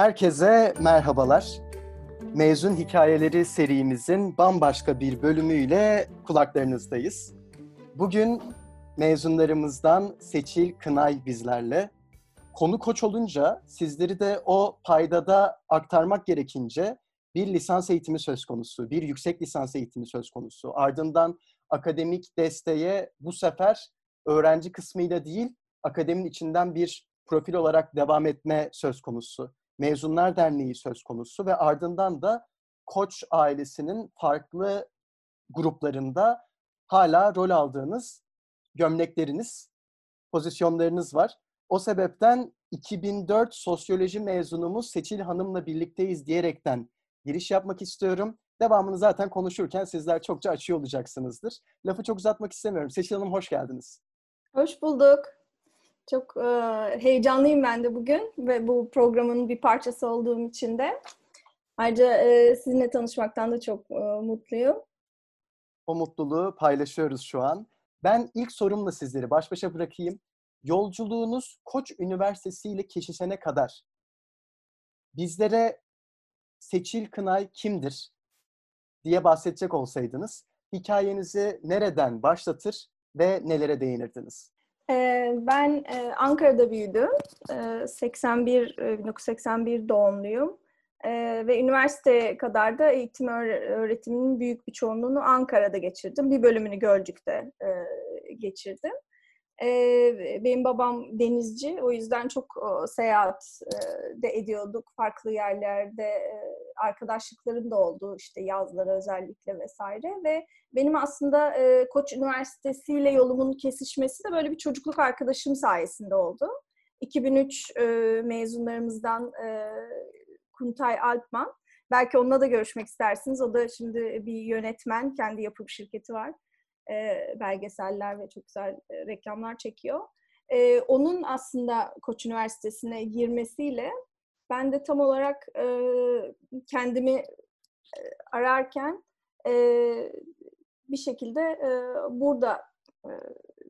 Herkese merhabalar. Mezun Hikayeleri serimizin bambaşka bir bölümüyle kulaklarınızdayız. Bugün mezunlarımızdan Seçil Kınay bizlerle. Konu koç olunca sizleri de o paydada aktarmak gerekince bir lisans eğitimi söz konusu, bir yüksek lisans eğitimi söz konusu. Ardından akademik desteğe bu sefer öğrenci kısmıyla değil, akademinin içinden bir profil olarak devam etme söz konusu. Mezunlar Derneği söz konusu ve ardından da Koç ailesinin farklı gruplarında hala rol aldığınız gömlekleriniz, pozisyonlarınız var. O sebepten 2004 sosyoloji mezunumuz Seçil Hanım'la birlikteyiz diyerekten giriş yapmak istiyorum. Devamını zaten konuşurken sizler çokça açıyor olacaksınızdır. Lafı çok uzatmak istemiyorum. Seçil Hanım hoş geldiniz. Hoş bulduk. Çok e, heyecanlıyım ben de bugün ve bu programın bir parçası olduğum için de. Ayrıca e, sizinle tanışmaktan da çok e, mutluyum. O mutluluğu paylaşıyoruz şu an. Ben ilk sorumla sizleri baş başa bırakayım. Yolculuğunuz Koç Üniversitesi ile kesişene kadar bizlere Seçil Kınay kimdir diye bahsedecek olsaydınız hikayenizi nereden başlatır ve nelere değinirdiniz? Ben Ankara'da büyüdüm. 81 1981 doğumluyum. Ve üniversite kadar da eğitim öğretiminin büyük bir çoğunluğunu Ankara'da geçirdim. Bir bölümünü Gölcük'te geçirdim. Benim babam denizci, o yüzden çok seyahat de ediyorduk. Farklı yerlerde arkadaşlıklarım da oldu, işte yazları özellikle vesaire. Ve benim aslında Koç Üniversitesi ile yolumun kesişmesi de böyle bir çocukluk arkadaşım sayesinde oldu. 2003 mezunlarımızdan Kuntay Altman. Belki onunla da görüşmek istersiniz. O da şimdi bir yönetmen, kendi yapım şirketi var e, belgeseller ve çok güzel e, reklamlar çekiyor. E, onun aslında Koç Üniversitesi'ne girmesiyle ben de tam olarak e, kendimi e, ararken e, bir şekilde e, burada e,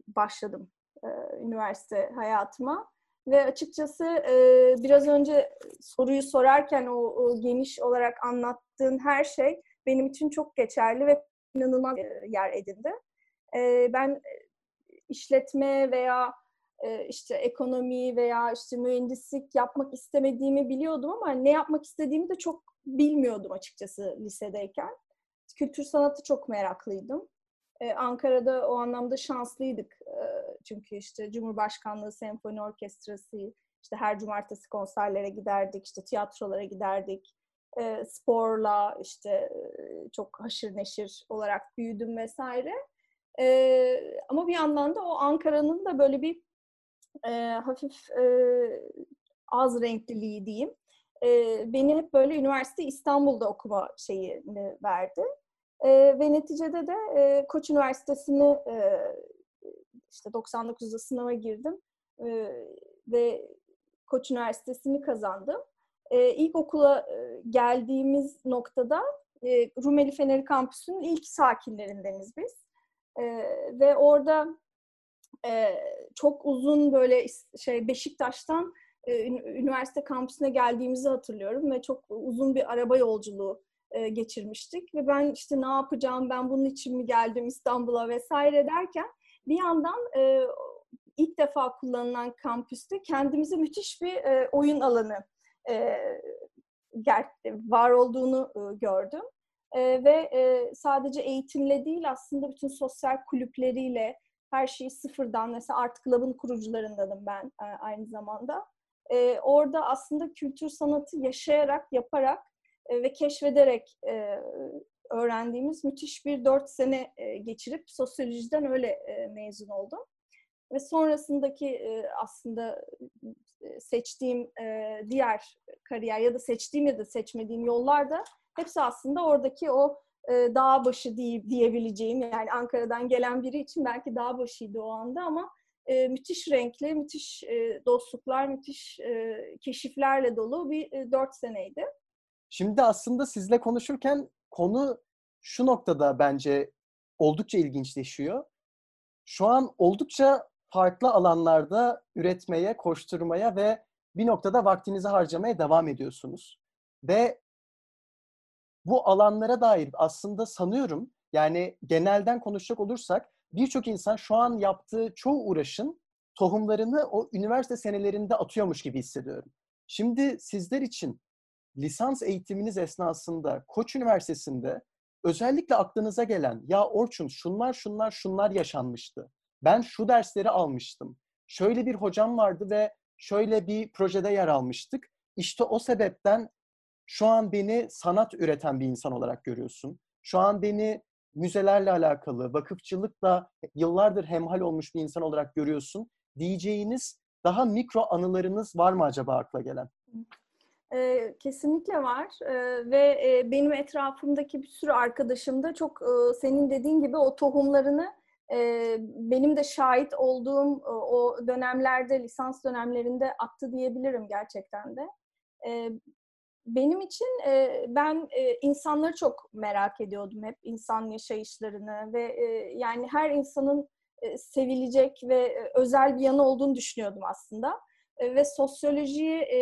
başladım e, üniversite hayatıma. Ve açıkçası e, biraz önce soruyu sorarken o, o geniş olarak anlattığın her şey benim için çok geçerli ve inanılmaz yer edindi. E, ben işletme veya e, işte ekonomi veya işte mühendislik yapmak istemediğimi biliyordum ama ne yapmak istediğimi de çok bilmiyordum açıkçası lisedeyken. Kültür sanatı çok meraklıydım. Ee, Ankara'da o anlamda şanslıydık. Ee, çünkü işte Cumhurbaşkanlığı Senfoni Orkestrası, işte her cumartesi konserlere giderdik, işte tiyatrolara giderdik. Ee, sporla işte çok haşır neşir olarak büyüdüm vesaire. E, ama bir yandan da o Ankara'nın da böyle bir e, hafif e, az renkliliği diyeyim. E, beni hep böyle üniversite İstanbul'da okuma şeyini verdi. E, ve neticede de e, Koç Üniversitesi'ni e, işte 99'da sınava girdim e, ve Koç Üniversitesi'ni kazandım. E, ilk okula e, geldiğimiz noktada e, Rumeli Feneri Kampüsü'nün ilk sakinlerindeniz biz. E, ve orada e, çok uzun böyle şey Beşiktaş'tan e, üniversite kampüsüne geldiğimizi hatırlıyorum ve çok uzun bir araba yolculuğu e, geçirmiştik. Ve ben işte ne yapacağım? Ben bunun için mi geldim İstanbul'a? vesaire derken bir yandan e, ilk defa kullanılan kampüste kendimize müthiş bir e, oyun alanı e, var olduğunu e, gördüm. E, ve e, sadece eğitimle değil aslında bütün sosyal kulüpleriyle her şeyi sıfırdan mesela Art Club'ın kurucularındanım ben e, aynı zamanda. E, orada aslında kültür sanatı yaşayarak, yaparak e, ve keşfederek e, öğrendiğimiz müthiş bir dört sene e, geçirip sosyolojiden öyle e, mezun oldum. Ve sonrasındaki e, aslında seçtiğim e, diğer kariyer ya da seçtiğim ya da seçmediğim yollar da hepsi aslında oradaki o e, dağ başı diye, diyebileceğim yani Ankara'dan gelen biri için belki dağ başıydı o anda ama e, müthiş renkli, müthiş e, dostluklar, müthiş e, keşiflerle dolu bir e, seneydi. Şimdi aslında sizle konuşurken konu şu noktada bence oldukça ilginçleşiyor. Şu an oldukça farklı alanlarda üretmeye, koşturmaya ve bir noktada vaktinizi harcamaya devam ediyorsunuz. Ve bu alanlara dair aslında sanıyorum yani genelden konuşacak olursak birçok insan şu an yaptığı çoğu uğraşın tohumlarını o üniversite senelerinde atıyormuş gibi hissediyorum. Şimdi sizler için lisans eğitiminiz esnasında Koç Üniversitesi'nde özellikle aklınıza gelen ya Orçun şunlar şunlar şunlar yaşanmıştı. Ben şu dersleri almıştım. Şöyle bir hocam vardı ve şöyle bir projede yer almıştık. İşte o sebepten şu an beni sanat üreten bir insan olarak görüyorsun. Şu an beni müzelerle alakalı, vakıfçılıkla yıllardır hemhal olmuş bir insan olarak görüyorsun. Diyeceğiniz daha mikro anılarınız var mı acaba akla gelen? E, kesinlikle var e, ve e, benim etrafımdaki bir sürü arkadaşım da çok e, senin dediğin gibi o tohumlarını e, benim de şahit olduğum e, o dönemlerde, lisans dönemlerinde attı diyebilirim gerçekten de. E, benim için e, ben e, insanları çok merak ediyordum hep insan yaşayışlarını ve e, yani her insanın e, sevilecek ve e, özel bir yanı olduğunu düşünüyordum aslında e, ve sosyolojiyi e,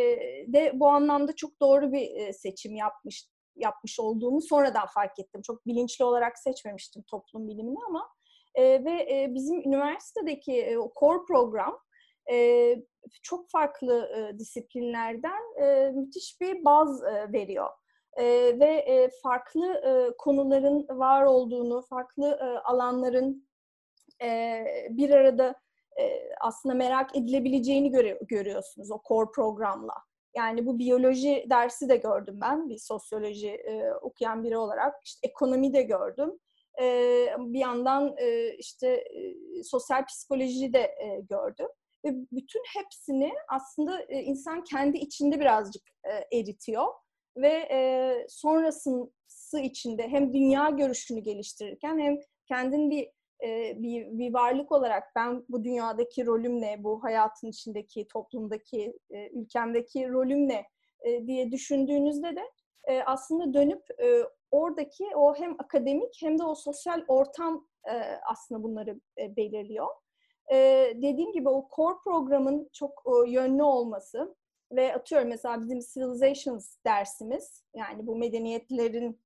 de bu anlamda çok doğru bir e, seçim yapmış yapmış olduğumu sonradan fark ettim. Çok bilinçli olarak seçmemiştim toplum bilimini ama e, ve e, bizim üniversitedeki e, core program çok farklı disiplinlerden müthiş bir baz veriyor. Ve farklı konuların var olduğunu, farklı alanların bir arada aslında merak edilebileceğini görüyorsunuz o core programla. Yani bu biyoloji dersi de gördüm ben bir sosyoloji okuyan biri olarak. İşte ekonomi de gördüm. Bir yandan işte sosyal psikoloji de gördüm. Ve bütün hepsini aslında e, insan kendi içinde birazcık e, eritiyor. Ve e, sonrası içinde hem dünya görüşünü geliştirirken hem kendin bir bir, bir varlık olarak ben bu dünyadaki rolüm ne, bu hayatın içindeki, toplumdaki, ülkemdeki rolüm ne diye düşündüğünüzde de aslında dönüp oradaki o hem akademik hem de o sosyal ortam aslında bunları belirliyor. Dediğim gibi o core programın çok yönlü olması ve atıyorum mesela bizim Civilizations dersimiz yani bu medeniyetlerin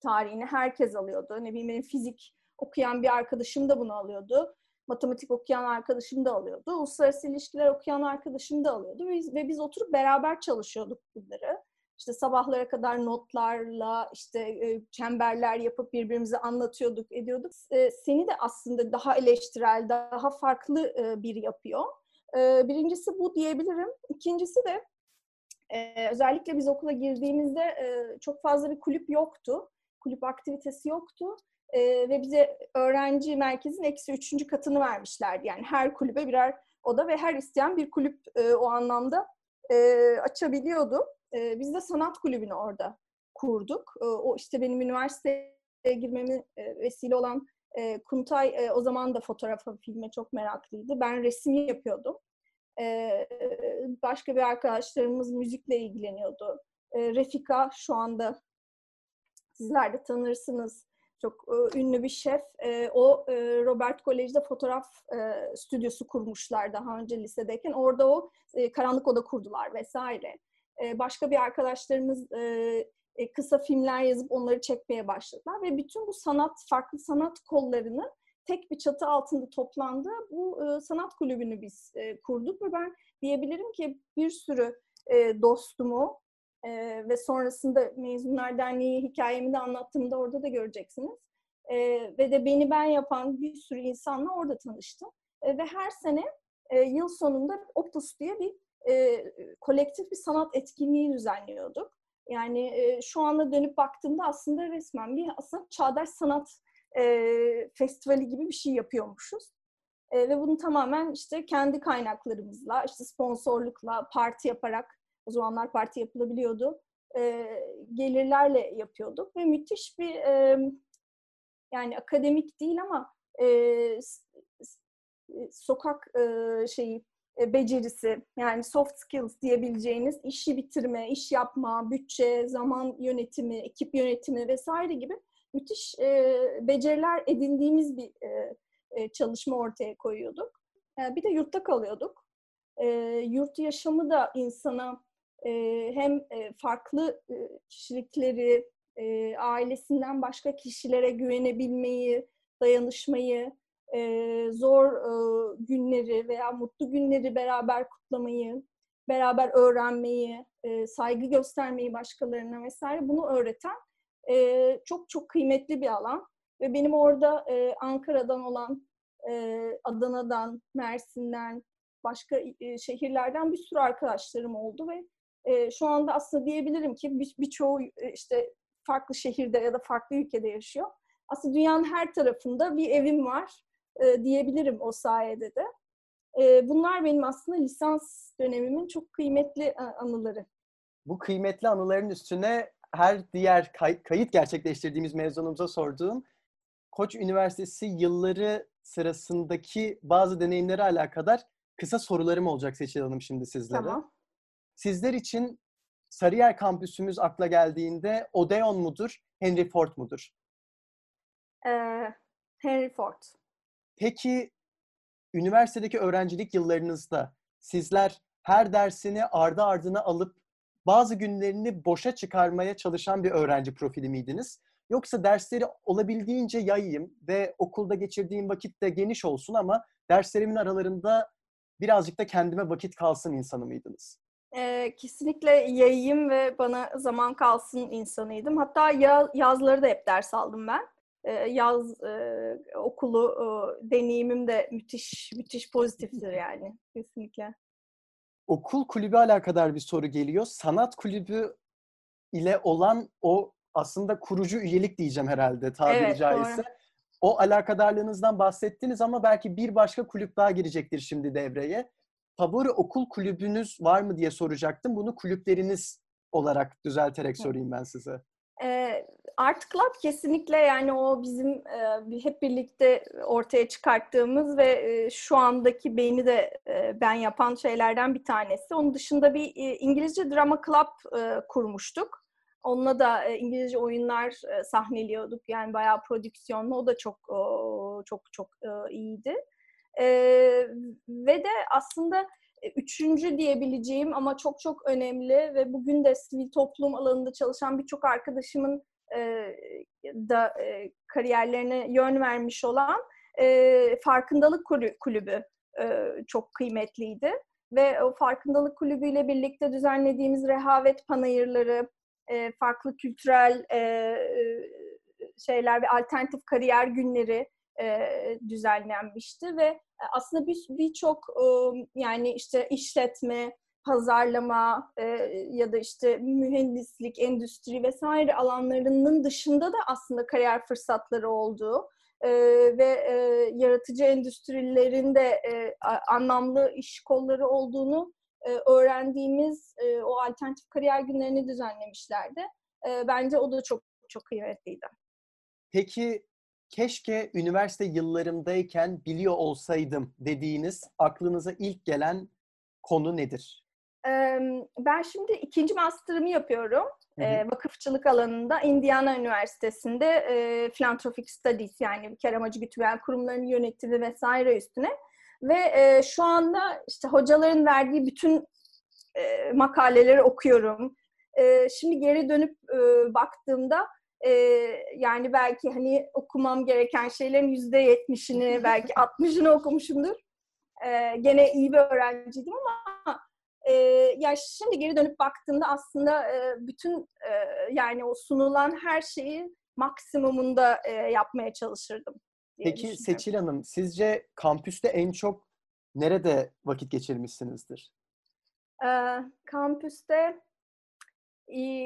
tarihini herkes alıyordu. Ne bileyim benim fizik okuyan bir arkadaşım da bunu alıyordu. Matematik okuyan arkadaşım da alıyordu. Uluslararası ilişkiler okuyan arkadaşım da alıyordu. Ve biz oturup beraber çalışıyorduk bunları. İşte sabahlara kadar notlarla, işte e, çemberler yapıp birbirimize anlatıyorduk, ediyorduk. E, seni de aslında daha eleştirel, daha farklı e, bir yapıyor. Birincisi bu diyebilirim. İkincisi de özellikle biz okula girdiğimizde çok fazla bir kulüp yoktu. Kulüp aktivitesi yoktu e, ve bize öğrenci merkezin eksi üçüncü katını vermişlerdi. Yani her kulübe birer oda ve her isteyen bir kulüp e, o anlamda e, açabiliyordu. E, biz de sanat kulübünü orada kurduk. E, o işte benim üniversiteye girmemi e, vesile olan e, Kuntay e, o zaman da fotoğrafa, filme çok meraklıydı. Ben resim yapıyordum. E, başka bir arkadaşlarımız müzikle ilgileniyordu. E, Refika şu anda sizler de tanırsınız çok e, ünlü bir şef. E, o e, Robert Kolej'de fotoğraf e, stüdyosu kurmuşlar daha önce lisedeyken. Orada o e, karanlık oda kurdular vesaire. E, başka bir arkadaşlarımız e, e, kısa filmler yazıp onları çekmeye başladılar ve bütün bu sanat, farklı sanat kollarını tek bir çatı altında toplandı. Bu sanat kulübünü biz kurduk ve ben diyebilirim ki bir sürü dostumu, ve sonrasında Mezunlar Derneği hikayemi de anlattığımda orada da göreceksiniz. Ve de beni ben yapan bir sürü insanla orada tanıştım. Ve her sene yıl sonunda Optus diye bir e, kolektif bir sanat etkinliği düzenliyorduk. Yani e, şu anda dönüp baktığımda aslında resmen bir aslında çağdaş sanat e, festivali gibi bir şey yapıyormuşuz. E, ve bunu tamamen işte kendi kaynaklarımızla, işte sponsorlukla, parti yaparak o zamanlar parti yapılabiliyordu. E, gelirlerle yapıyorduk ve müthiş bir e, yani akademik değil ama e, sokak e, şeyi e, becerisi yani soft skills diyebileceğiniz işi bitirme, iş yapma, bütçe, zaman yönetimi, ekip yönetimi vesaire gibi müthiş e, beceriler edindiğimiz bir e, e, çalışma ortaya koyuyorduk. E, bir de yurtta kalıyorduk. e, yurt yaşamı da insana e, hem e, farklı e, kişilikleri, e, ailesinden başka kişilere güvenebilmeyi, dayanışmayı, e, zor e, günleri veya mutlu günleri beraber kutlamayı, beraber öğrenmeyi, e, saygı göstermeyi başkalarına vesaire bunu öğreten e, çok çok kıymetli bir alan. Ve benim orada e, Ankara'dan olan, e, Adana'dan, Mersin'den, başka e, şehirlerden bir sürü arkadaşlarım oldu ve e, şu anda aslında diyebilirim ki bir, birçoğu işte farklı şehirde ya da farklı ülkede yaşıyor. Aslında dünyanın her tarafında bir evim var e, diyebilirim o sayede de. E, bunlar benim aslında lisans dönemimin çok kıymetli e, anıları. Bu kıymetli anıların üstüne her diğer kay- kayıt gerçekleştirdiğimiz mezunumuza sorduğum Koç Üniversitesi yılları sırasındaki bazı deneyimleri alakadar kısa sorularım olacak Seçil Hanım şimdi sizlere. Tamam. Sizler için Sarıyer kampüsümüz akla geldiğinde Odeon mudur, Henry Ford mudur? Ee, Henry Ford. Peki üniversitedeki öğrencilik yıllarınızda sizler her dersini ardı ardına alıp bazı günlerini boşa çıkarmaya çalışan bir öğrenci profili miydiniz? Yoksa dersleri olabildiğince yayayım ve okulda geçirdiğim vakit de geniş olsun ama derslerimin aralarında birazcık da kendime vakit kalsın insanı mıydınız? Ee, kesinlikle yayayım ve bana zaman kalsın insanıydım. Hatta ya, yazları da hep ders aldım ben. Yaz e, okulu e, deneyimim de müthiş müthiş pozitiftir yani kesinlikle. Okul kulübü alakadar bir soru geliyor. Sanat kulübü ile olan o aslında kurucu üyelik diyeceğim herhalde tabiri Evet, caizse. doğru. O alakadarlığınızdan bahsettiniz ama belki bir başka kulüp daha girecektir şimdi devreye. Favori okul kulübünüz var mı diye soracaktım. Bunu kulüpleriniz olarak düzelterek sorayım ben size. Ee, Art Club kesinlikle yani o bizim e, hep birlikte ortaya çıkarttığımız ve e, şu andaki beni de e, ben yapan şeylerden bir tanesi. Onun dışında bir e, İngilizce Drama Club e, kurmuştuk. Onunla da e, İngilizce oyunlar e, sahneliyorduk. Yani bayağı prodüksiyonlu. O da çok o, çok çok e, iyiydi. E, ve de aslında e, üçüncü diyebileceğim ama çok çok önemli ve bugün de sivil toplum alanında çalışan birçok arkadaşımın e, da e, kariyerlerine yön vermiş olan e, farkındalık kulü- kulübü e, çok kıymetliydi. Ve o farkındalık kulübüyle birlikte düzenlediğimiz rehavet panayırları, e, farklı kültürel e, e, şeyler ve alternatif kariyer günleri e, düzenlenmişti ve aslında bir birçok e, yani işte işletme, pazarlama e, ya da işte mühendislik, endüstri vesaire alanlarının dışında da aslında kariyer fırsatları olduğu e, ve e, yaratıcı endüstrilerin de e, anlamlı iş kolları olduğunu e, öğrendiğimiz e, o alternatif kariyer günlerini düzenlemişlerdi. E, bence o da çok çok kıymetliydi. Peki keşke üniversite yıllarımdayken biliyor olsaydım dediğiniz aklınıza ilk gelen konu nedir? Ben şimdi ikinci master'ımı yapıyorum. Hı hı. Vakıfçılık alanında Indiana Üniversitesi'nde e, Philanthropic Studies yani kar amacı gütmeyen kurumların yönetimi vesaire üstüne. Ve e, şu anda işte hocaların verdiği bütün e, makaleleri okuyorum. E, şimdi geri dönüp e, baktığımda e, yani belki hani okumam gereken şeylerin yüzde yetmişini belki 60'ını okumuşumdur. E, gene iyi bir öğrenciydim ama e, ya şimdi geri dönüp baktığımda aslında e, bütün e, yani o sunulan her şeyi maksimumunda e, yapmaya çalışırdım. Peki. Seçil Hanım, sizce kampüste en çok nerede vakit geçirmişsinizdir? Ee, kampüste e,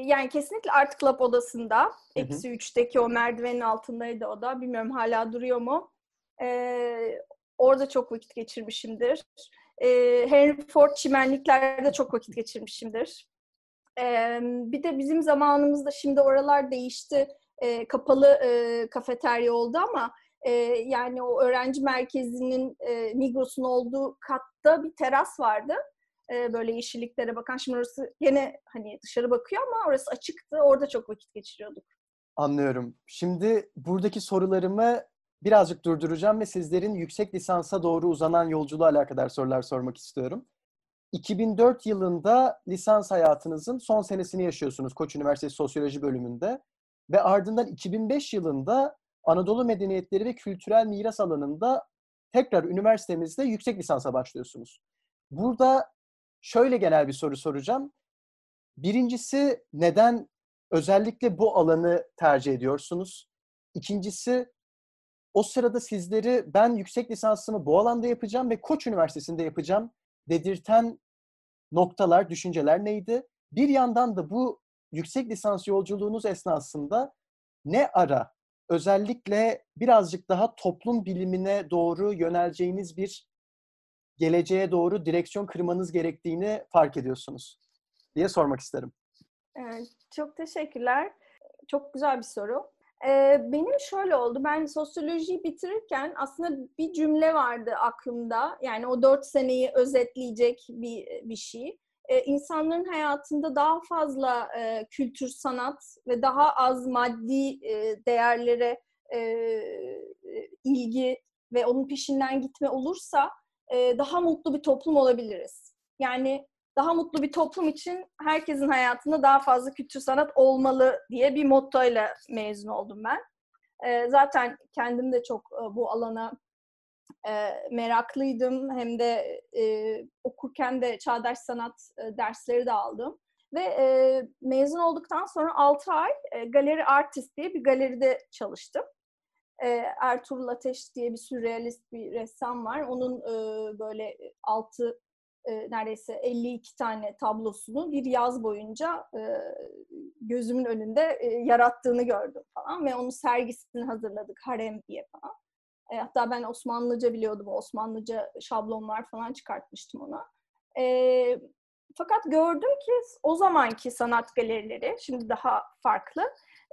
yani kesinlikle Art Club odasında. Eksi üçteki o merdivenin altındaydı o da. Bilmiyorum hala duruyor mu? Ee, orada çok vakit geçirmişimdir. Ee, Henry Ford çimenliklerde çok vakit geçirmişimdir. Ee, bir de bizim zamanımızda şimdi oralar değişti. Ee, kapalı e, kafeterya oldu ama e, yani o öğrenci merkezinin e, Migros'un olduğu katta bir teras vardı e, böyle yeşilliklere bakan. Şimdi orası gene hani dışarı bakıyor ama orası açıktı. Orada çok vakit geçiriyorduk. Anlıyorum. Şimdi buradaki sorularımı birazcık durduracağım ve sizlerin yüksek lisansa doğru uzanan yolculuğa alakadar sorular sormak istiyorum. 2004 yılında lisans hayatınızın son senesini yaşıyorsunuz Koç Üniversitesi Sosyoloji bölümünde ve ardından 2005 yılında Anadolu Medeniyetleri ve Kültürel Miras alanında tekrar üniversitemizde yüksek lisansa başlıyorsunuz. Burada şöyle genel bir soru soracağım. Birincisi neden özellikle bu alanı tercih ediyorsunuz? İkincisi o sırada sizleri ben yüksek lisansımı bu alanda yapacağım ve Koç Üniversitesi'nde yapacağım dedirten noktalar, düşünceler neydi? Bir yandan da bu yüksek lisans yolculuğunuz esnasında ne ara özellikle birazcık daha toplum bilimine doğru yöneleceğiniz bir geleceğe doğru direksiyon kırmanız gerektiğini fark ediyorsunuz diye sormak isterim. Evet, çok teşekkürler. Çok güzel bir soru. Ee, benim şöyle oldu. Ben sosyolojiyi bitirirken aslında bir cümle vardı aklımda. Yani o dört seneyi özetleyecek bir, bir şey. Ee, insanların hayatında daha fazla e, kültür, sanat ve daha az maddi e, değerlere e, ilgi ve onun peşinden gitme olursa e, daha mutlu bir toplum olabiliriz. Yani daha mutlu bir toplum için herkesin hayatında daha fazla kültür sanat olmalı diye bir mottoyla mezun oldum ben. E, zaten kendim de çok e, bu alana meraklıydım. Hem de okurken de çağdaş sanat dersleri de aldım. Ve mezun olduktan sonra 6 ay Galeri Artist diye bir galeride çalıştım. E, Ertuğrul Ateş diye bir sürrealist bir ressam var. Onun e, böyle altı e, neredeyse 52 tane tablosunu bir yaz boyunca e, gözümün önünde e, yarattığını gördüm falan ve onun sergisini hazırladık Harem diye falan. E, hatta ben Osmanlıca biliyordum. Osmanlıca şablonlar falan çıkartmıştım ona. E, fakat gördüm ki o zamanki sanat galerileri şimdi daha farklı.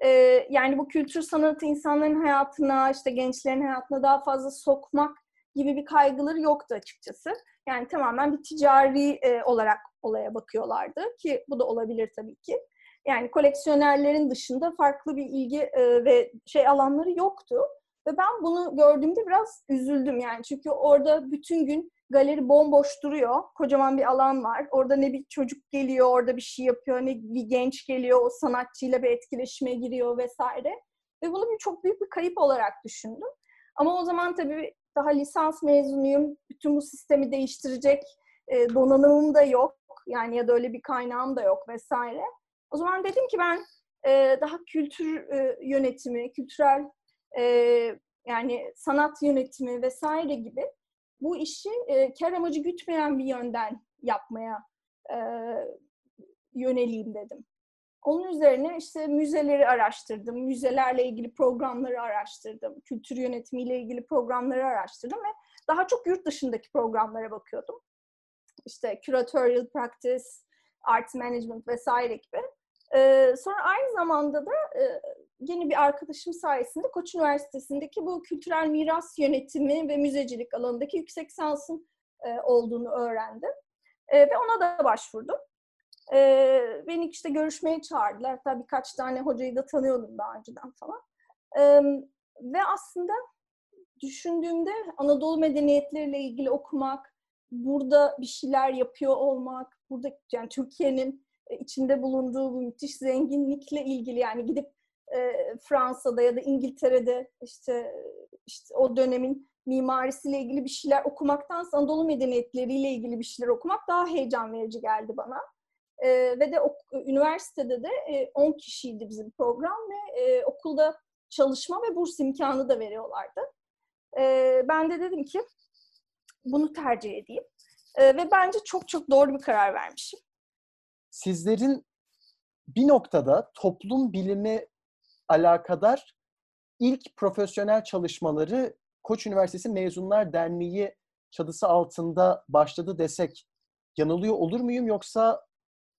E, yani bu kültür sanatı insanların hayatına, işte gençlerin hayatına daha fazla sokmak gibi bir kaygıları yoktu açıkçası. Yani tamamen bir ticari e, olarak olaya bakıyorlardı ki bu da olabilir tabii ki. Yani koleksiyonerlerin dışında farklı bir ilgi e, ve şey alanları yoktu. Ve ben bunu gördüğümde biraz üzüldüm yani. Çünkü orada bütün gün galeri bomboş duruyor. Kocaman bir alan var. Orada ne bir çocuk geliyor, orada bir şey yapıyor, ne bir genç geliyor, o sanatçıyla bir etkileşime giriyor vesaire. Ve bunu bir çok büyük bir kayıp olarak düşündüm. Ama o zaman tabii daha lisans mezunuyum. Bütün bu sistemi değiştirecek e, donanımım da yok. Yani ya da öyle bir kaynağım da yok vesaire. O zaman dedim ki ben e, daha kültür e, yönetimi, kültürel yani sanat yönetimi vesaire gibi bu işi e, kar amacı gütmeyen bir yönden yapmaya e, yöneleyim dedim. Onun üzerine işte müzeleri araştırdım, müzelerle ilgili programları araştırdım, kültür yönetimiyle ilgili programları araştırdım ve daha çok yurt dışındaki programlara bakıyordum. İşte curatorial practice, art management vesaire gibi. Ee, sonra aynı zamanda da e, yeni bir arkadaşım sayesinde Koç Üniversitesi'ndeki bu kültürel miras yönetimi ve müzecilik alanındaki yüksek lisansın e, olduğunu öğrendim. E, ve ona da başvurdum. E, beni işte görüşmeye çağırdılar. Hatta birkaç tane hocayı da tanıyordum daha önceden falan. E, ve aslında düşündüğümde Anadolu medeniyetleriyle ilgili okumak, burada bir şeyler yapıyor olmak, burada yani Türkiye'nin içinde bulunduğu bu müthiş zenginlikle ilgili yani gidip e, Fransa'da ya da İngiltere'de işte işte o dönemin mimarisiyle ilgili bir şeyler okumaktan Anadolu medeniyetleriyle ilgili bir şeyler okumak daha heyecan verici geldi bana. E, ve de ok, üniversitede de e, 10 kişiydi bizim program ve e, okulda çalışma ve burs imkanı da veriyorlardı. E, ben de dedim ki bunu tercih edeyim. E, ve bence çok çok doğru bir karar vermişim. Sizlerin bir noktada toplum bilimi alakadar ilk profesyonel çalışmaları Koç Üniversitesi Mezunlar Derneği çatısı altında başladı desek yanılıyor olur muyum yoksa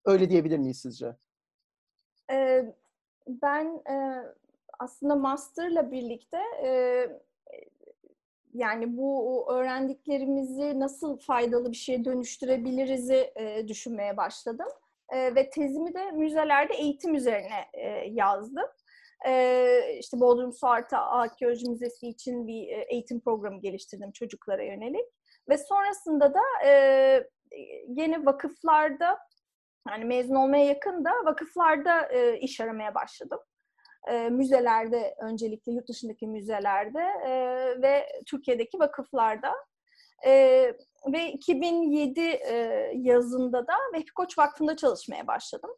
öyle diyebilir miyiz sizce? Ee, ben e, aslında master'la birlikte e, yani bu öğrendiklerimizi nasıl faydalı bir şeye dönüştürebiliriz'i e, düşünmeye başladım. E, ve tezimi de müzelerde eğitim üzerine e, yazdım. E, işte Bodrum Suartı Arkeoloji Müzesi için bir eğitim programı geliştirdim çocuklara yönelik. Ve sonrasında da e, yine vakıflarda yani mezun olmaya yakın da vakıflarda e, iş aramaya başladım. E, müzelerde öncelikle yurt dışındaki müzelerde e, ve Türkiye'deki vakıflarda. E, ve 2007 e, yazında da Vehbi Koç Vakfı'nda çalışmaya başladım.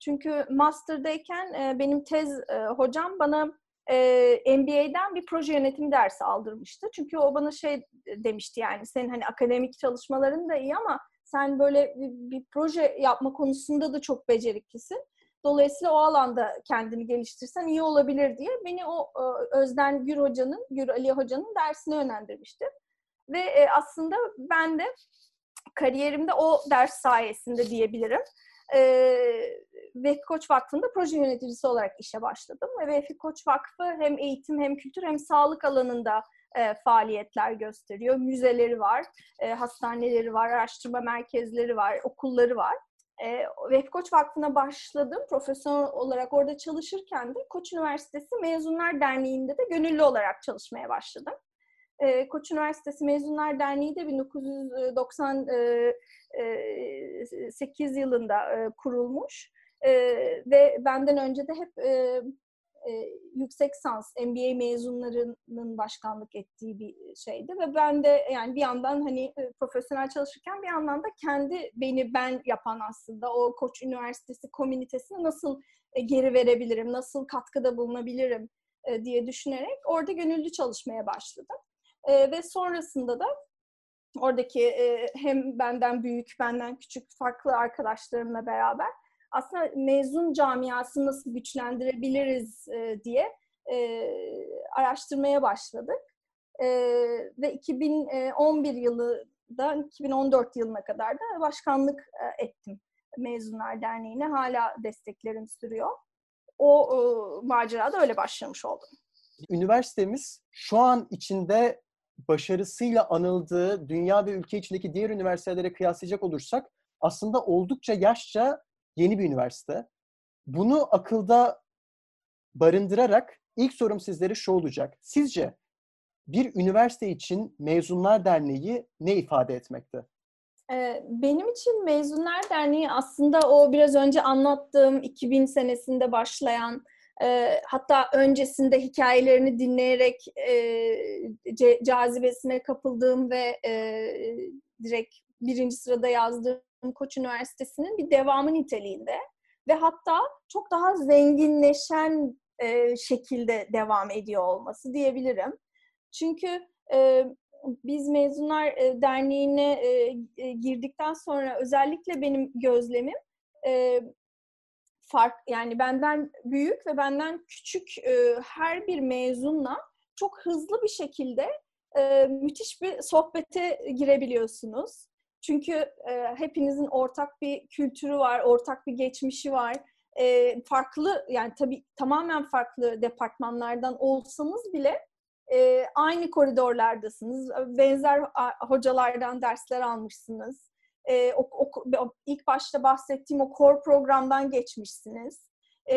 Çünkü master'dayken e, benim tez e, hocam bana e, MBA'den bir proje yönetimi dersi aldırmıştı. Çünkü o bana şey demişti yani senin hani akademik çalışmaların da iyi ama sen böyle bir, bir proje yapma konusunda da çok beceriklisin. Dolayısıyla o alanda kendini geliştirsen iyi olabilir diye beni o Özden Gür Hoca'nın, Gür Ali Hoca'nın dersine yönlendirmişti. Ve e, aslında ben de kariyerimde o ders sayesinde diyebilirim. E, Vehbi Koç Vakfı'nda proje yöneticisi olarak işe başladım. Ve Vehbi Koç Vakfı hem eğitim hem kültür hem sağlık alanında e, faaliyetler gösteriyor. Müzeleri var, e, hastaneleri var, araştırma merkezleri var, okulları var. E, Vehbi Koç Vakfı'na başladım. Profesyonel olarak orada çalışırken de Koç Üniversitesi Mezunlar Derneği'nde de gönüllü olarak çalışmaya başladım. E, Koç Üniversitesi Mezunlar Derneği de 1998 yılında e, kurulmuş. E, ve benden önce de hep e, e, yüksek sans MBA mezunlarının başkanlık ettiği bir şeydi ve ben de yani bir yandan hani e, profesyonel çalışırken bir yandan da kendi beni ben yapan aslında o Koç Üniversitesi komünitesine nasıl e, geri verebilirim, nasıl katkıda bulunabilirim e, diye düşünerek orada gönüllü çalışmaya başladım. E, ve sonrasında da oradaki e, hem benden büyük, benden küçük farklı arkadaşlarımla beraber aslında mezun camiasını nasıl güçlendirebiliriz e, diye e, araştırmaya başladık. E, ve 2011 yılında 2014 yılına kadar da başkanlık e, ettim Mezunlar Derneği'ne. Hala desteklerim sürüyor. O e, macera da öyle başlamış oldum. Üniversitemiz şu an içinde başarısıyla anıldığı dünya ve ülke içindeki diğer üniversitelere kıyaslayacak olursak aslında oldukça yaşça yeni bir üniversite. Bunu akılda barındırarak ilk sorum sizlere şu olacak. Sizce bir üniversite için Mezunlar Derneği ne ifade etmekte? Ee, benim için Mezunlar Derneği aslında o biraz önce anlattığım 2000 senesinde başlayan e, hatta öncesinde hikayelerini dinleyerek e, cazibesine kapıldığım ve e, direkt birinci sırada yazdığım Koç Üniversitesi'nin bir devamı niteliğinde ve hatta çok daha zenginleşen e, şekilde devam ediyor olması diyebilirim. Çünkü e, biz Mezunlar e, Derneği'ne e, e, girdikten sonra özellikle benim gözlemim e, fark yani benden büyük ve benden küçük e, her bir mezunla çok hızlı bir şekilde e, müthiş bir sohbete girebiliyorsunuz. Çünkü e, hepinizin ortak bir kültürü var, ortak bir geçmişi var. E, farklı yani tabii tamamen farklı departmanlardan olsanız bile e, aynı koridorlardasınız. Benzer hocalardan dersler almışsınız. E, o, o, ilk başta bahsettiğim o core programdan geçmişsiniz. E,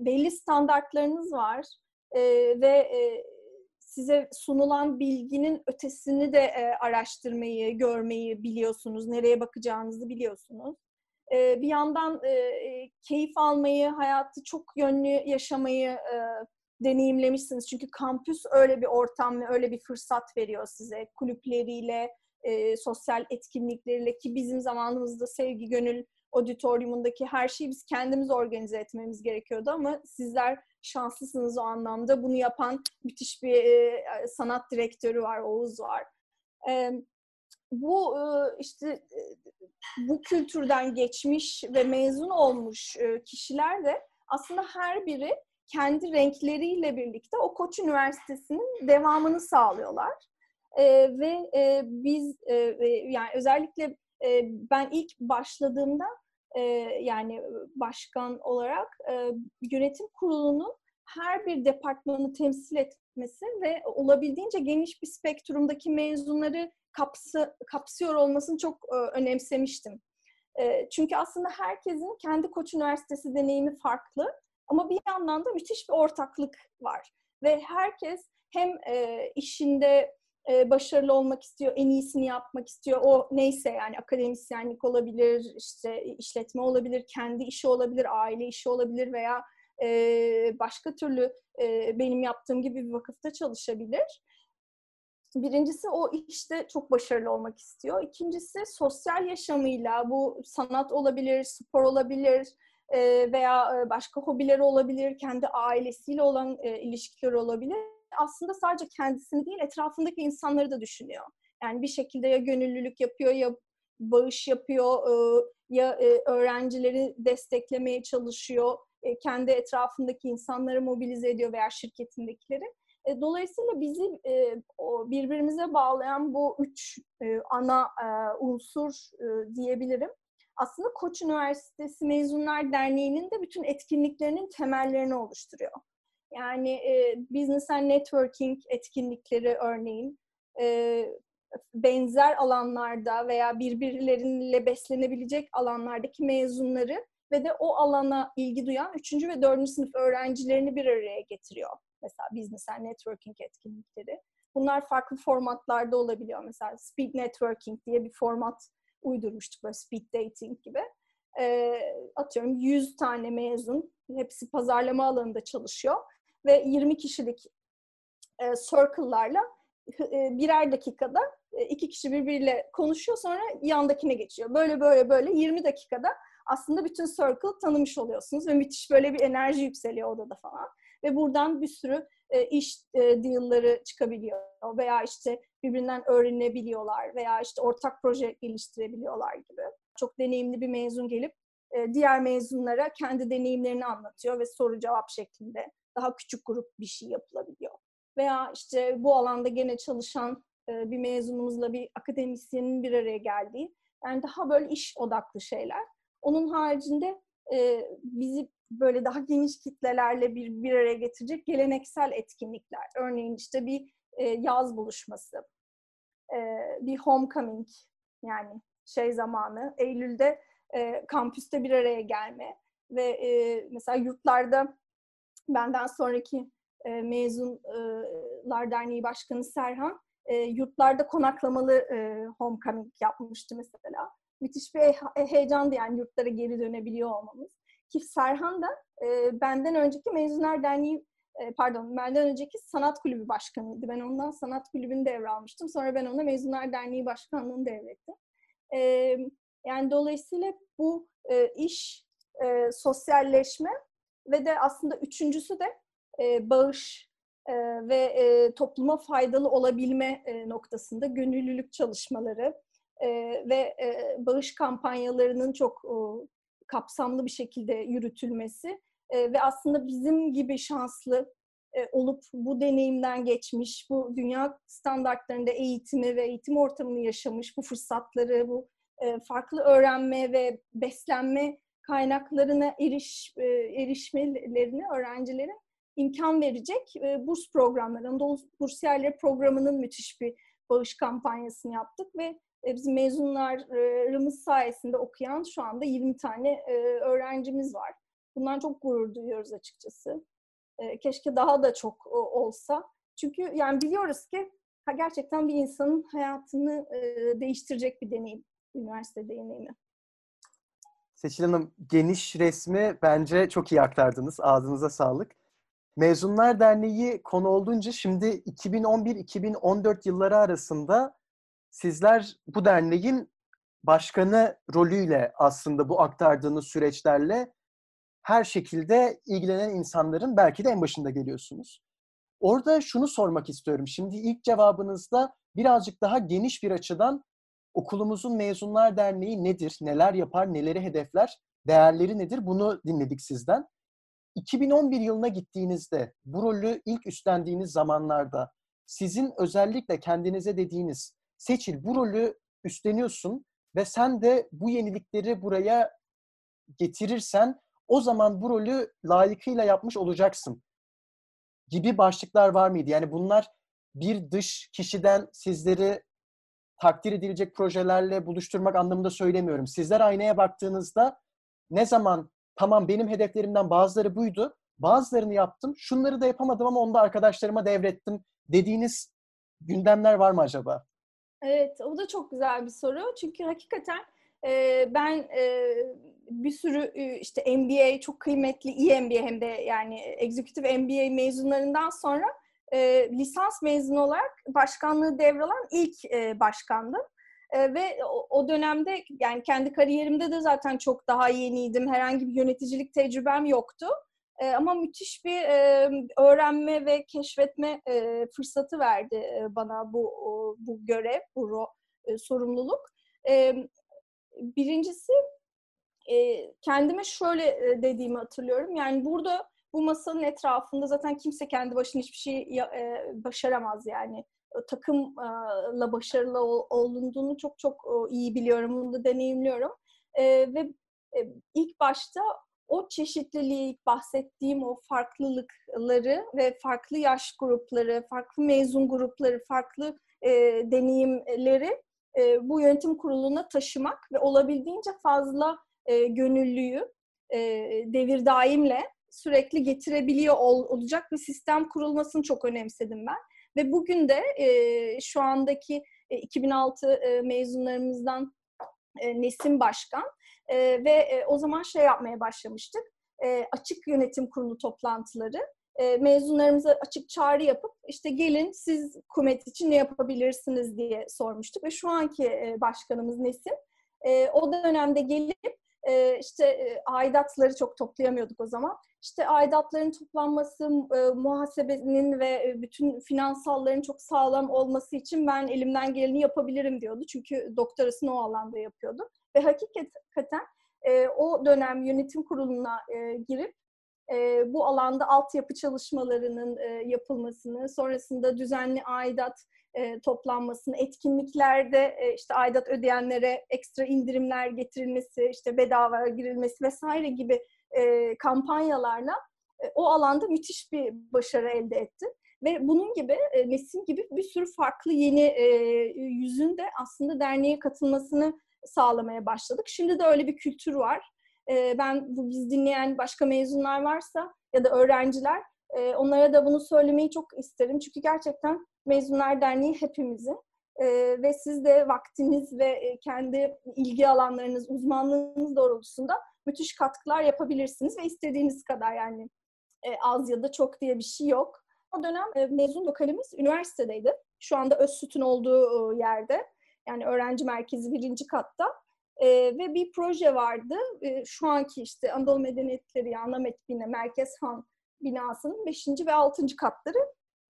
belli standartlarınız var e, ve e, size sunulan bilginin ötesini de e, araştırmayı, görmeyi biliyorsunuz, nereye bakacağınızı biliyorsunuz. E, bir yandan e, e, keyif almayı, hayatı çok yönlü yaşamayı e, deneyimlemişsiniz. Çünkü kampüs öyle bir ortam ve öyle bir fırsat veriyor size. Kulüpleriyle, e, sosyal etkinlikleriyle ki bizim zamanımızda sevgi gönül auditoriumundaki her şeyi biz kendimiz organize etmemiz gerekiyordu ama sizler şanslısınız o anlamda. Bunu yapan müthiş bir e, sanat direktörü var, Oğuz var. E, bu e, işte e, bu kültürden geçmiş ve mezun olmuş e, kişiler de aslında her biri kendi renkleriyle birlikte o Koç Üniversitesi'nin devamını sağlıyorlar. E, ve e, biz e, yani özellikle e, ben ilk başladığımda e, yani başkan olarak e, yönetim kurulunun her bir departmanı temsil etmesi ve olabildiğince geniş bir spektrumdaki mezunları kapsı, kapsıyor olmasını çok e, önemsemiştim. E, çünkü aslında herkesin kendi Koç Üniversitesi deneyimi farklı ama bir yandan da müthiş bir ortaklık var. Ve herkes hem e, işinde e, başarılı olmak istiyor, en iyisini yapmak istiyor. O neyse yani akademisyenlik olabilir, işte işletme olabilir, kendi işi olabilir, aile işi olabilir veya e, başka türlü e, benim yaptığım gibi bir vakıfta çalışabilir. Birincisi o işte çok başarılı olmak istiyor. İkincisi sosyal yaşamıyla bu sanat olabilir, spor olabilir veya başka hobileri olabilir, kendi ailesiyle olan ilişkileri olabilir. Aslında sadece kendisini değil etrafındaki insanları da düşünüyor. Yani bir şekilde ya gönüllülük yapıyor ya bağış yapıyor ya öğrencileri desteklemeye çalışıyor. Kendi etrafındaki insanları mobilize ediyor veya şirketindekileri. E, dolayısıyla bizi e, birbirimize bağlayan bu üç e, ana unsur diyebilirim. Aslında Koç Üniversitesi Mezunlar Derneği'nin de bütün etkinliklerinin temellerini oluşturuyor. Yani business and networking etkinlikleri örneğin benzer alanlarda veya birbirleriyle beslenebilecek alanlardaki mezunları ve de o alana ilgi duyan 3. ve 4. sınıf öğrencilerini bir araya getiriyor. Mesela business and networking etkinlikleri. Bunlar farklı formatlarda olabiliyor. Mesela speed networking diye bir format uydurmuştuk böyle speed dating gibi. E, atıyorum 100 tane mezun, hepsi pazarlama alanında çalışıyor ve 20 kişilik e, circle'larla e, birer dakikada e, iki kişi birbiriyle konuşuyor sonra yandakine geçiyor. Böyle böyle böyle 20 dakikada aslında bütün circle tanımış oluyorsunuz ve müthiş böyle bir enerji yükseliyor odada falan ve buradan bir sürü e, iş e, deal'ları çıkabiliyor veya işte birbirinden öğrenebiliyorlar veya işte ortak proje geliştirebiliyorlar gibi. Çok deneyimli bir mezun gelip e, diğer mezunlara kendi deneyimlerini anlatıyor ve soru cevap şeklinde daha küçük grup bir şey yapılabiliyor. Veya işte bu alanda gene çalışan e, bir mezunumuzla bir akademisyenin bir araya geldiği yani daha böyle iş odaklı şeyler. Onun haricinde e, bizi böyle daha geniş kitlelerle bir, bir araya getirecek geleneksel etkinlikler. Örneğin işte bir e, yaz buluşması, bir homecoming yani şey zamanı, Eylül'de kampüste bir araya gelme ve mesela yurtlarda benden sonraki e, Mezunlar Derneği Başkanı Serhan e, yurtlarda konaklamalı e, homecoming yapmıştı mesela. Müthiş bir heyecandı yani yurtlara geri dönebiliyor olmamız. Ki Serhan da e, benden önceki Mezunlar Derneği e, pardon benden önceki sanat kulübü başkanıydı. Ben ondan sanat kulübünü devralmıştım. Sonra ben ona Mezunlar Derneği başkanlığını devrettim. E, yani dolayısıyla bu e, iş e, sosyalleşme ve de aslında üçüncüsü de e, bağış e, ve e, topluma faydalı olabilme e, noktasında gönüllülük çalışmaları e, ve e, bağış kampanyalarının çok e, kapsamlı bir şekilde yürütülmesi e, ve aslında bizim gibi şanslı e, olup bu deneyimden geçmiş, bu dünya standartlarında eğitimi ve eğitim ortamını yaşamış, bu fırsatları, bu e, farklı öğrenme ve beslenme kaynaklarına eriş e, erişmelerini öğrencilerin imkan verecek e, burs programları, Anadolu Bursiyerleri programının müthiş bir bağış kampanyasını yaptık ve e, bizim mezunlarımız sayesinde okuyan şu anda 20 tane öğrencimiz var. Bundan çok gurur duyuyoruz açıkçası. Keşke daha da çok olsa. Çünkü yani biliyoruz ki gerçekten bir insanın hayatını değiştirecek bir deneyim, üniversite deneyimi. Seçil Hanım, geniş resmi bence çok iyi aktardınız. Ağzınıza sağlık. Mezunlar Derneği konu olduğunca şimdi 2011-2014 yılları arasında sizler bu derneğin başkanı rolüyle aslında bu aktardığınız süreçlerle her şekilde ilgilenen insanların belki de en başında geliyorsunuz. Orada şunu sormak istiyorum. Şimdi ilk cevabınızda birazcık daha geniş bir açıdan okulumuzun Mezunlar Derneği nedir, neler yapar, neleri hedefler, değerleri nedir bunu dinledik sizden. 2011 yılına gittiğinizde bu rolü ilk üstlendiğiniz zamanlarda sizin özellikle kendinize dediğiniz Seçil bu rolü üstleniyorsun ve sen de bu yenilikleri buraya getirirsen o zaman bu rolü layıkıyla yapmış olacaksın gibi başlıklar var mıydı? Yani bunlar bir dış kişiden sizleri takdir edilecek projelerle buluşturmak anlamında söylemiyorum. Sizler aynaya baktığınızda ne zaman tamam benim hedeflerimden bazıları buydu, bazılarını yaptım, şunları da yapamadım ama onu da arkadaşlarıma devrettim dediğiniz gündemler var mı acaba? Evet, o da çok güzel bir soru. Çünkü hakikaten e, ben e, bir sürü e, işte MBA çok kıymetli, iyi MBA hem de yani Executive MBA mezunlarından sonra e, lisans mezunu olarak başkanlığı devralan ilk e, başkandım. E, ve o, o dönemde yani kendi kariyerimde de zaten çok daha yeniydim. Herhangi bir yöneticilik tecrübem yoktu. E, ama müthiş bir e, öğrenme ve keşfetme e, fırsatı verdi e, bana bu o, bu görev, bu ro, e, sorumluluk. E, birincisi e, kendime şöyle e, dediğimi hatırlıyorum. Yani burada bu masanın etrafında zaten kimse kendi başına hiçbir şey e, başaramaz yani. Takımla başarılı olunduğunu çok çok iyi biliyorum. Bunu da deneyimliyorum. E, ve e, ilk başta o çeşitliliği, bahsettiğim o farklılıkları ve farklı yaş grupları, farklı mezun grupları, farklı e, deneyimleri e, bu yönetim kuruluna taşımak ve olabildiğince fazla e, gönüllüyü e, devir daimle sürekli getirebiliyor ol, olacak bir sistem kurulmasını çok önemsedim ben. Ve bugün de e, şu andaki e, 2006 e, mezunlarımızdan e, Nesim Başkan e, ve e, o zaman şey yapmaya başlamıştık. E, açık yönetim kurulu toplantıları. E, mezunlarımıza açık çağrı yapıp işte gelin siz kumet için ne yapabilirsiniz diye sormuştuk. Ve şu anki e, başkanımız Nesim e, o dönemde gelip e, işte e, aidatları çok toplayamıyorduk o zaman. İşte aidatların toplanması, e, muhasebenin ve e, bütün finansalların çok sağlam olması için ben elimden geleni yapabilirim diyordu. Çünkü doktorasını o alanda yapıyordu. Ve hakikaten e, o dönem yönetim kuruluna e, girip e, bu alanda altyapı çalışmalarının e, yapılmasını, sonrasında düzenli aidat e, toplanmasını, etkinliklerde e, işte aidat ödeyenlere ekstra indirimler getirilmesi, işte bedava girilmesi vesaire gibi e, kampanyalarla e, o alanda müthiş bir başarı elde etti. Ve bunun gibi, e, Nesim gibi bir sürü farklı yeni e, yüzün de aslında derneğe katılmasını sağlamaya başladık. Şimdi de öyle bir kültür var. E, ben bu biz dinleyen başka mezunlar varsa ya da öğrenciler e, onlara da bunu söylemeyi çok isterim. Çünkü gerçekten Mezunlar Derneği hepimizin. E, ve siz de vaktiniz ve e, kendi ilgi alanlarınız, uzmanlığınız doğrultusunda müthiş katkılar yapabilirsiniz ve istediğiniz kadar yani e, az ya da çok diye bir şey yok. O dönem e, mezun lokalimiz üniversitedeydi. Şu anda Özsüt'ün olduğu e, yerde. Yani öğrenci merkezi birinci katta. E, ve bir proje vardı. E, şu anki işte Anadolu Medeniyetleri ya Anamet Bine Merkez Han binasının 5. ve 6. katları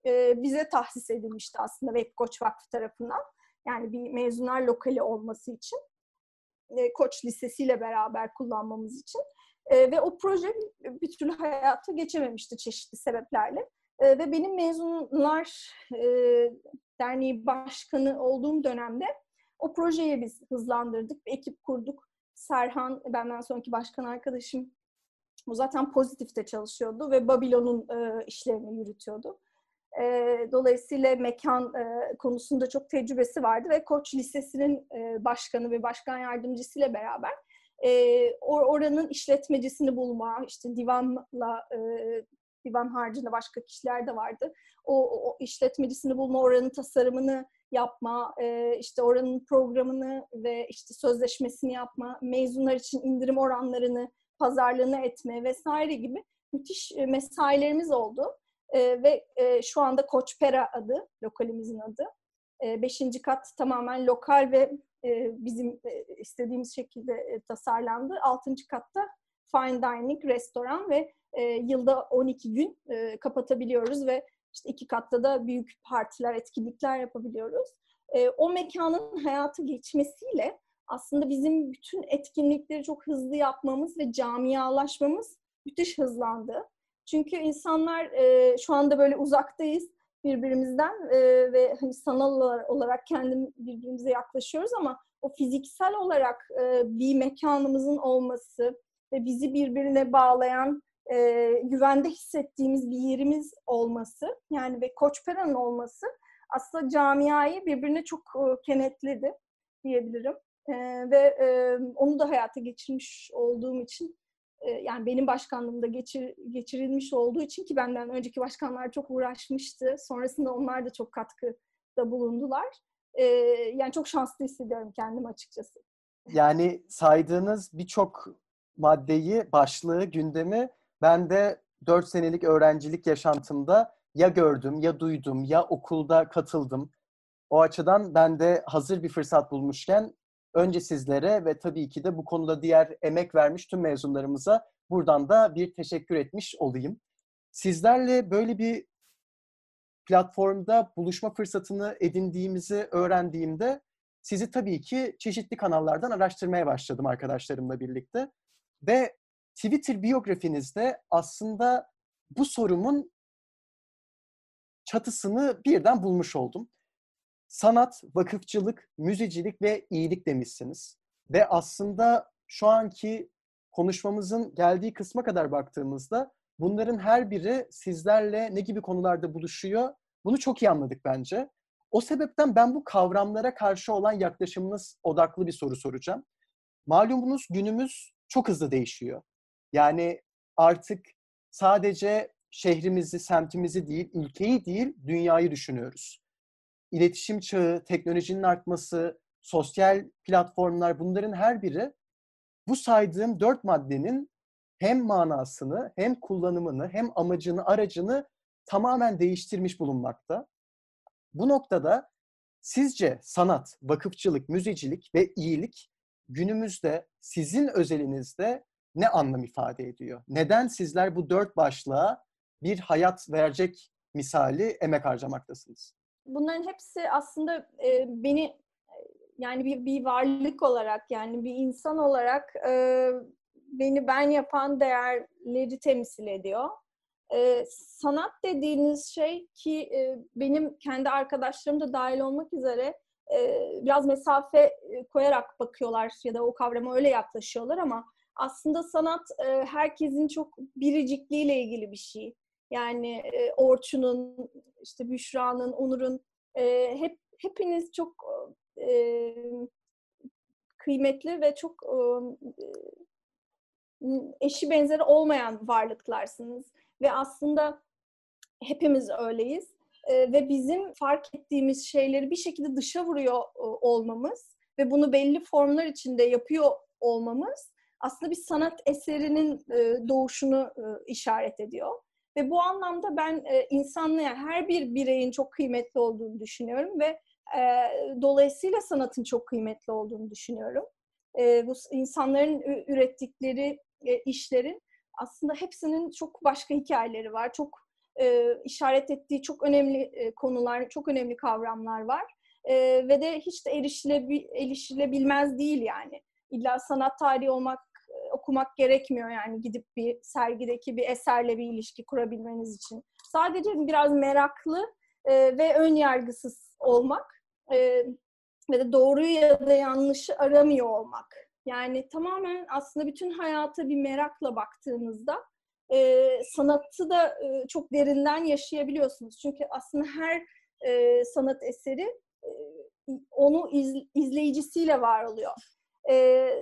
e, bize tahsis edilmişti aslında Web Koç Vakfı tarafından. Yani bir mezunlar lokali olması için. E, Koç Lisesi ile beraber kullanmamız için. E, ve o proje bir türlü hayata geçememişti çeşitli sebeplerle. E, ve benim Mezunlar Derneği Başkanı olduğum dönemde o projeyi biz hızlandırdık. Bir ekip kurduk. Serhan, benden sonraki başkan arkadaşım o zaten pozitifte çalışıyordu ve Babilon'un işlerini yürütüyordu. E, dolayısıyla mekan e, konusunda çok tecrübesi vardı ve Koç Lisesi'nin e, başkanı ve başkan yardımcısıyla beraber e, oranın işletmecisini bulma, işte divanla e, divan haricinde başka kişiler de vardı. O, o işletmecisini bulma, oranın tasarımını yapma, e, işte oranın programını ve işte sözleşmesini yapma, mezunlar için indirim oranlarını, pazarlığını etme vesaire gibi müthiş mesailerimiz oldu. E, ve e, şu anda Koçpera adı, lokalimizin adı. E, beşinci kat tamamen lokal ve e, bizim e, istediğimiz şekilde e, tasarlandı. Altıncı katta fine dining, restoran ve e, yılda 12 gün e, kapatabiliyoruz ve işte iki katta da büyük partiler, etkinlikler yapabiliyoruz. E, o mekanın hayatı geçmesiyle aslında bizim bütün etkinlikleri çok hızlı yapmamız ve camialaşmamız müthiş hızlandı. Çünkü insanlar e, şu anda böyle uzaktayız birbirimizden e, ve hani sanal olarak kendim birbirimize yaklaşıyoruz ama o fiziksel olarak e, bir mekanımızın olması ve bizi birbirine bağlayan e, güvende hissettiğimiz bir yerimiz olması yani ve Koçpera'nın olması aslında camiayı birbirine çok e, kenetledi diyebilirim. E, ve e, onu da hayata geçirmiş olduğum için yani benim başkanlığımda geçir, geçirilmiş olduğu için ki benden önceki başkanlar çok uğraşmıştı. Sonrasında onlar da çok katkı da bulundular. E, yani çok şanslı hissediyorum kendim açıkçası. Yani saydığınız birçok maddeyi, başlığı, gündemi ben de 4 senelik öğrencilik yaşantımda ya gördüm, ya duydum, ya okulda katıldım. O açıdan ben de hazır bir fırsat bulmuşken önce sizlere ve tabii ki de bu konuda diğer emek vermiş tüm mezunlarımıza buradan da bir teşekkür etmiş olayım. Sizlerle böyle bir platformda buluşma fırsatını edindiğimizi öğrendiğimde sizi tabii ki çeşitli kanallardan araştırmaya başladım arkadaşlarımla birlikte. Ve Twitter biyografinizde aslında bu sorumun çatısını birden bulmuş oldum. Sanat, vakıfçılık, müzecilik ve iyilik demişsiniz. Ve aslında şu anki konuşmamızın geldiği kısma kadar baktığımızda bunların her biri sizlerle ne gibi konularda buluşuyor bunu çok iyi anladık bence. O sebepten ben bu kavramlara karşı olan yaklaşımınız odaklı bir soru soracağım. Malumunuz günümüz çok hızlı değişiyor. Yani artık sadece şehrimizi, semtimizi değil, ülkeyi değil, dünyayı düşünüyoruz. İletişim çağı, teknolojinin artması, sosyal platformlar bunların her biri bu saydığım dört maddenin hem manasını, hem kullanımını, hem amacını, aracını tamamen değiştirmiş bulunmakta. Bu noktada sizce sanat, vakıfçılık, müzecilik ve iyilik günümüzde sizin özelinizde ne anlam ifade ediyor? Neden sizler bu dört başlığa bir hayat verecek misali emek harcamaktasınız? Bunların hepsi aslında e, beni yani bir, bir varlık olarak yani bir insan olarak e, beni ben yapan değerleri temsil ediyor. E, sanat dediğiniz şey ki e, benim kendi arkadaşlarım da dahil olmak üzere e, biraz mesafe koyarak bakıyorlar ya da o kavrama öyle yaklaşıyorlar ama aslında sanat e, herkesin çok biricikliğiyle ilgili bir şey. Yani e, Orçun'un, işte Büşra'nın, Onur'un e, hep hepiniz çok e, kıymetli ve çok e, eşi benzeri olmayan varlıklarsınız ve aslında hepimiz öyleyiz e, ve bizim fark ettiğimiz şeyleri bir şekilde dışa vuruyor e, olmamız ve bunu belli formlar içinde yapıyor olmamız aslında bir sanat eserinin e, doğuşunu e, işaret ediyor. Ve bu anlamda ben e, insanlığa her bir bireyin çok kıymetli olduğunu düşünüyorum ve e, dolayısıyla sanatın çok kıymetli olduğunu düşünüyorum. E, bu insanların ürettikleri e, işlerin aslında hepsinin çok başka hikayeleri var. Çok e, işaret ettiği çok önemli e, konular, çok önemli kavramlar var. E, ve de hiç de erişilebil, erişilebilmez değil yani. İlla sanat tarihi olmak, okumak gerekmiyor yani gidip bir sergideki bir eserle bir ilişki kurabilmeniz için. Sadece biraz meraklı e, ve ön yargısız olmak e, ve de doğruyu ya da yanlışı aramıyor olmak. Yani tamamen aslında bütün hayata bir merakla baktığınızda e, sanatı da e, çok derinden yaşayabiliyorsunuz. Çünkü aslında her e, sanat eseri e, onu iz, izleyicisiyle var oluyor. E,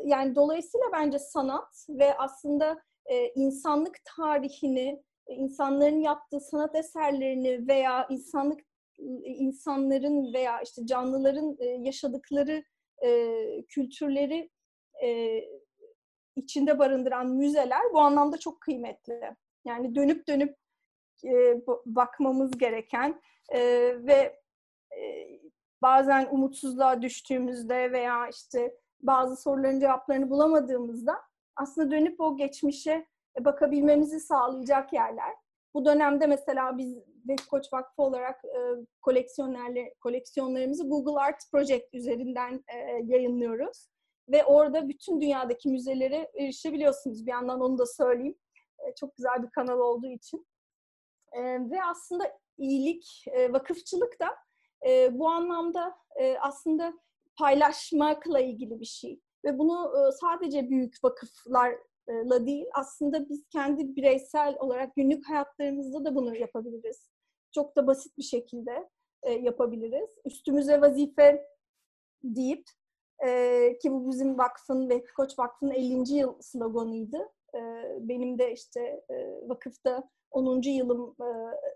yani dolayısıyla bence sanat ve aslında e, insanlık tarihini, insanların yaptığı sanat eserlerini veya insanlık insanların veya işte canlıların e, yaşadıkları e, kültürleri e, içinde barındıran müzeler bu anlamda çok kıymetli. Yani dönüp dönüp e, bakmamız gereken e, ve e, bazen umutsuzluğa düştüğümüzde veya işte bazı soruların cevaplarını bulamadığımızda aslında dönüp o geçmişe bakabilmemizi sağlayacak yerler. Bu dönemde mesela biz Vek Koç Vakfı olarak e, koleksiyonlerle koleksiyonlarımızı Google Art Project üzerinden e, yayınlıyoruz ve orada bütün dünyadaki müzelere erişebiliyorsunuz. Bir yandan onu da söyleyeyim. E, çok güzel bir kanal olduğu için. E, ve aslında iyilik, e, vakıfçılık da e, bu anlamda e, aslında paylaşmakla ilgili bir şey. Ve bunu e, sadece büyük vakıflarla değil, aslında biz kendi bireysel olarak günlük hayatlarımızda da bunu yapabiliriz. Çok da basit bir şekilde e, yapabiliriz. Üstümüze vazife deyip e, ki bu bizim vakfın ve Koç Vakfı'nın 50. yıl sloganıydı. benim de işte vakıfta 10. yılım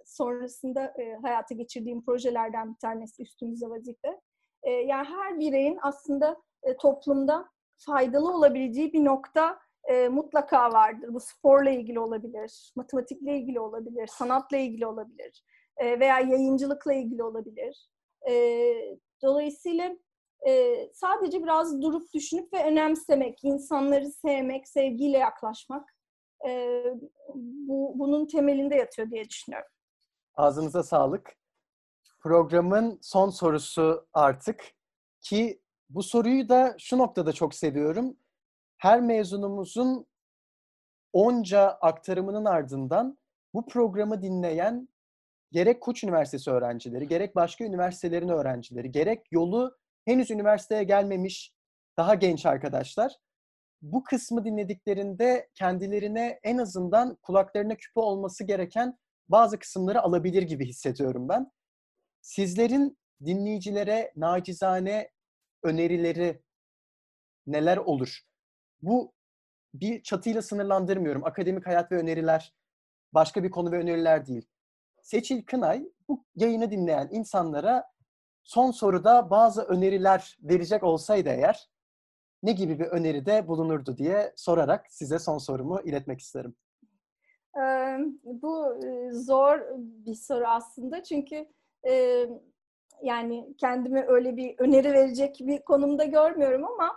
sonrasında hayata geçirdiğim projelerden bir tanesi üstümüze vazife. Yani her bireyin aslında toplumda faydalı olabileceği bir nokta mutlaka vardır. Bu sporla ilgili olabilir, matematikle ilgili olabilir, sanatla ilgili olabilir veya yayıncılıkla ilgili olabilir. Dolayısıyla sadece biraz durup düşünüp ve önemsemek, insanları sevmek, sevgiyle yaklaşmak bu, bunun temelinde yatıyor diye düşünüyorum. Ağzınıza sağlık. Programın son sorusu artık ki bu soruyu da şu noktada çok seviyorum. Her mezunumuzun onca aktarımının ardından bu programı dinleyen gerek Koç Üniversitesi öğrencileri, gerek başka üniversitelerin öğrencileri, gerek yolu henüz üniversiteye gelmemiş daha genç arkadaşlar bu kısmı dinlediklerinde kendilerine en azından kulaklarına küpe olması gereken bazı kısımları alabilir gibi hissediyorum ben. Sizlerin dinleyicilere nacizane önerileri neler olur? Bu bir çatıyla sınırlandırmıyorum. Akademik hayat ve öneriler başka bir konu ve öneriler değil. Seçil Kınay bu yayını dinleyen insanlara son soruda bazı öneriler verecek olsaydı eğer ne gibi bir öneride bulunurdu diye sorarak size son sorumu iletmek isterim. Bu zor bir soru aslında çünkü yani kendimi öyle bir öneri verecek bir konumda görmüyorum ama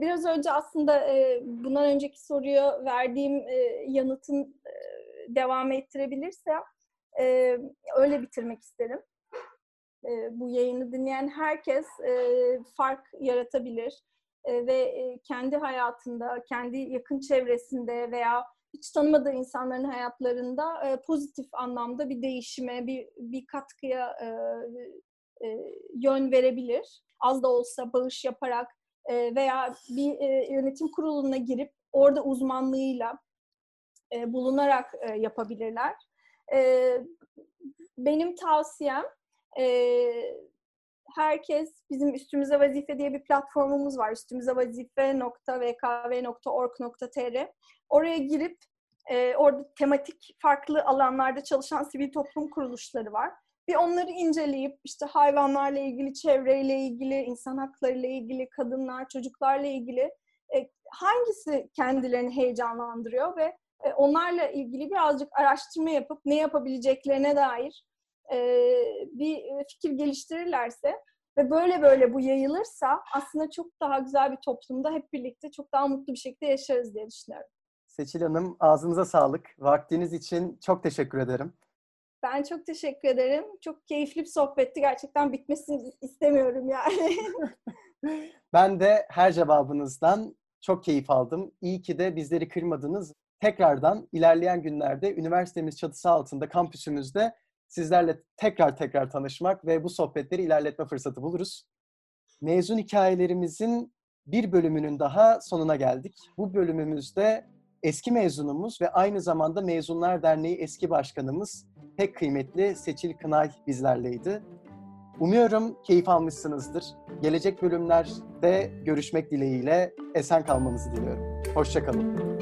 biraz önce aslında bundan önceki soruya verdiğim yanıtın devam ettirebilirsem öyle bitirmek isterim. Bu yayını dinleyen herkes fark yaratabilir ve kendi hayatında, kendi yakın çevresinde veya hiç tanımadığı insanların hayatlarında pozitif anlamda bir değişime, bir, bir katkıya yön verebilir. Az da olsa bağış yaparak veya bir yönetim kuruluna girip orada uzmanlığıyla bulunarak yapabilirler. benim tavsiyem herkes bizim Üstümüze Vazife diye bir platformumuz var. üstümüzevazife.vkv.org.tr Oraya girip e, orada tematik farklı alanlarda çalışan sivil toplum kuruluşları var. Bir onları inceleyip işte hayvanlarla ilgili, çevreyle ilgili, insan haklarıyla ilgili, kadınlar, çocuklarla ilgili e, hangisi kendilerini heyecanlandırıyor ve e, onlarla ilgili birazcık araştırma yapıp ne yapabileceklerine dair e, bir fikir geliştirirlerse ve böyle böyle bu yayılırsa aslında çok daha güzel bir toplumda hep birlikte çok daha mutlu bir şekilde yaşarız diye düşünüyorum. Seçil Hanım ağzınıza sağlık. Vaktiniz için çok teşekkür ederim. Ben çok teşekkür ederim. Çok keyifli bir sohbetti. Gerçekten bitmesini istemiyorum yani. ben de her cevabınızdan çok keyif aldım. İyi ki de bizleri kırmadınız. Tekrardan ilerleyen günlerde üniversitemiz çatısı altında kampüsümüzde sizlerle tekrar tekrar tanışmak ve bu sohbetleri ilerletme fırsatı buluruz. Mezun hikayelerimizin bir bölümünün daha sonuna geldik. Bu bölümümüzde eski mezunumuz ve aynı zamanda Mezunlar Derneği eski başkanımız pek kıymetli Seçil Kınay bizlerleydi. Umuyorum keyif almışsınızdır. Gelecek bölümlerde görüşmek dileğiyle esen kalmanızı diliyorum. Hoşçakalın.